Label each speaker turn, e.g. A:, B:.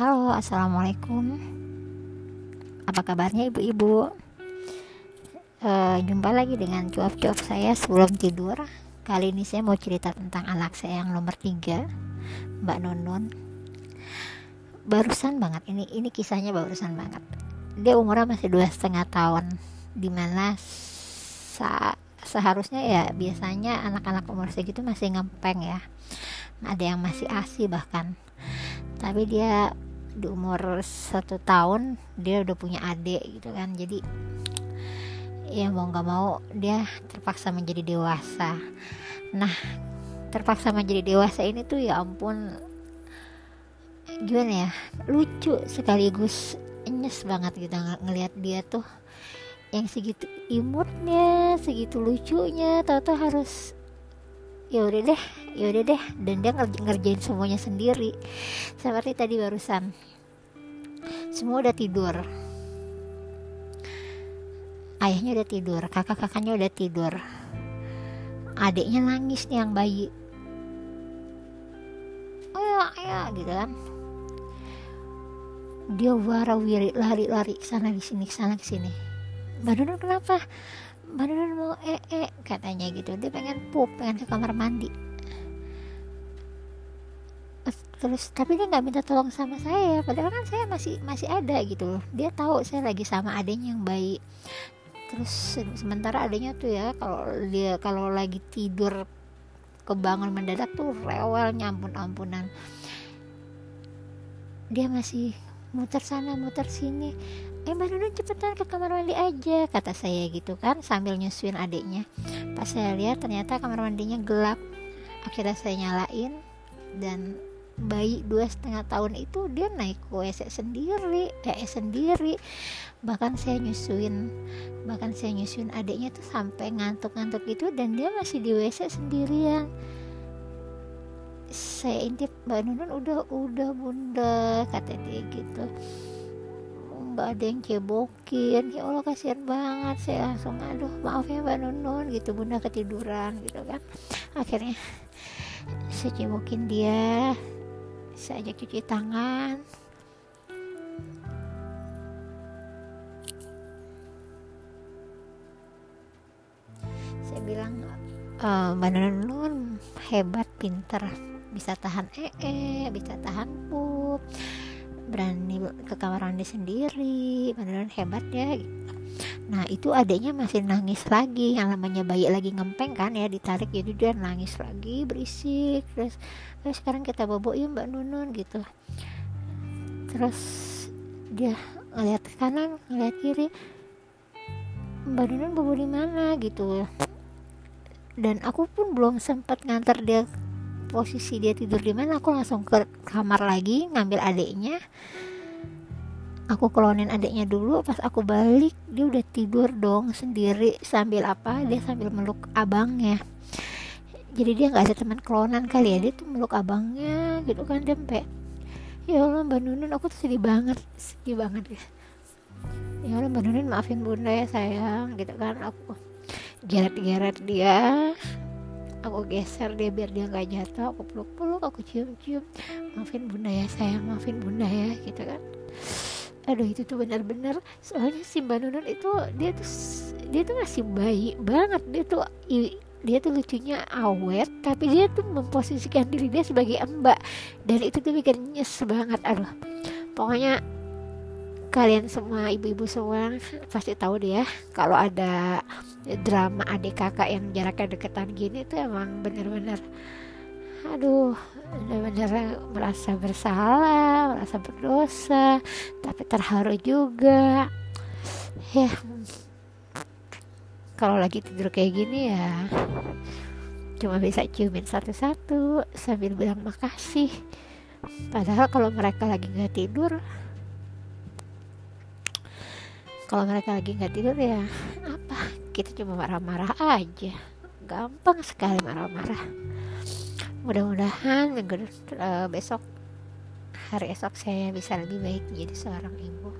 A: Halo, assalamualaikum. Apa kabarnya ibu-ibu? Uh, jumpa lagi dengan cuap-cuap saya sebelum tidur. Kali ini saya mau cerita tentang anak saya yang nomor tiga, Mbak Nunun. Barusan banget ini, ini kisahnya barusan banget. Dia umurnya masih dua setengah tahun, di mana sa seharusnya ya biasanya anak-anak umur segitu masih ngempeng ya. Ada yang masih asi bahkan tapi dia di umur satu tahun dia udah punya adik gitu kan. Jadi ya mau nggak mau dia terpaksa menjadi dewasa. Nah terpaksa menjadi dewasa ini tuh ya ampun gimana ya lucu sekaligus nyes banget gitu ng ngelihat dia tuh yang segitu imutnya segitu lucunya tahu-tahu harus ya udah deh ya udah deh dan dia ngerjain semuanya sendiri. Seperti tadi barusan. Semua udah tidur. Ayahnya udah tidur kakak-kakaknya udah tidur. Adiknya nangis nih yang bayi. Oh ya ya gitu kan. Dia warawiri lari-lari sana di sini sana ke sini. Mbak kenapa? Mbak mau ee -e, katanya gitu. Dia pengen pup pengen ke kamar mandi terus tapi dia nggak minta tolong sama saya padahal kan saya masih masih ada gitu dia tahu saya lagi sama adanya yang baik terus sementara adanya tuh ya kalau dia kalau lagi tidur kebangun mendadak tuh rewel nyampun ampunan. Dia masih muter sana muter sini. Eh mbak Nunun cepetan ke kamar mandi aja kata saya gitu kan sambil nyusuin adiknya. Pas saya lihat ternyata kamar mandinya gelap. Akhirnya saya nyalain dan bayi dua setengah tahun itu dia naik ke WC sendiri eh sendiri. Bahkan saya nyusuin bahkan saya nyusuin adiknya tuh sampai ngantuk-ngantuk itu dan dia masih di WC sendirian. Saya intip mbak Nunun udah udah bunda kata dia gitu. Nggak ada yang cebokin ya Allah kasihan banget. Saya langsung aduh maaf ya mbak Nunun gitu bunda ketiduran gitu kan. Akhirnya saya cebokin dia saya ajak cuci tangan. Saya bilang e, mbak Nunun hebat pinter. Bisa tahan ee -e, bisa tahan pup. Berani ke kamar mandi sendiri. Beneran hebat ya nah itu adiknya masih nangis lagi. Yang namanya bayi lagi ngempeng kan ya ditarik jadi dia nangis lagi berisik. Terus eh, sekarang kita bobo ya mbak Nunun gitu. Terus dia ngeliat kanan ngeliat kiri mbak Nunun bobo di mana? gitu. Dan aku pun belum sempat ngantar dia posisi dia tidur di mana. Aku langsung ke kamar lagi ngambil adiknya aku klonin adiknya dulu pas aku balik dia udah tidur dong sendiri sambil apa dia sambil meluk abangnya. Jadi dia nggak ada teman klonan kali ya dia tuh meluk abangnya gitu kan dempe ya Allah mbak Nunun aku tuh sedih banget sedih banget ya. Ya Allah mbak Nunun maafin bunda ya sayang gitu kan. Aku geret-geret dia aku geser dia biar dia nggak jatuh aku peluk-peluk aku cium-cium. Maafin bunda ya sayang maafin bunda ya gitu kan aduh itu tuh benar-benar soalnya si mbak Nunun itu dia tuh dia tuh masih bayi banget. Dia tuh dia tuh lucunya awet tapi dia tuh memposisikan diri dia sebagai mbak. Dan itu tuh bikin nyes banget aduh. Pokoknya kalian semua ibu-ibu semua pasti tahu deh ya kalau ada drama adik kakak yang jaraknya deketan gini tuh emang bener-bener aduh bener-bener merasa bersalah merasa berdosa tapi terharu juga. Ya. Kalau lagi tidur kayak gini ya cuma bisa ciumin satu-satu sambil bilang makasih. Padahal kalau mereka lagi nggak tidur kalau mereka lagi nggak tidur ya apa? Kita cuma marah-marah aja. Gampang sekali marah-marah mudah-mudahan minggu uh, besok hari esok saya bisa lebih baik jadi seorang ibu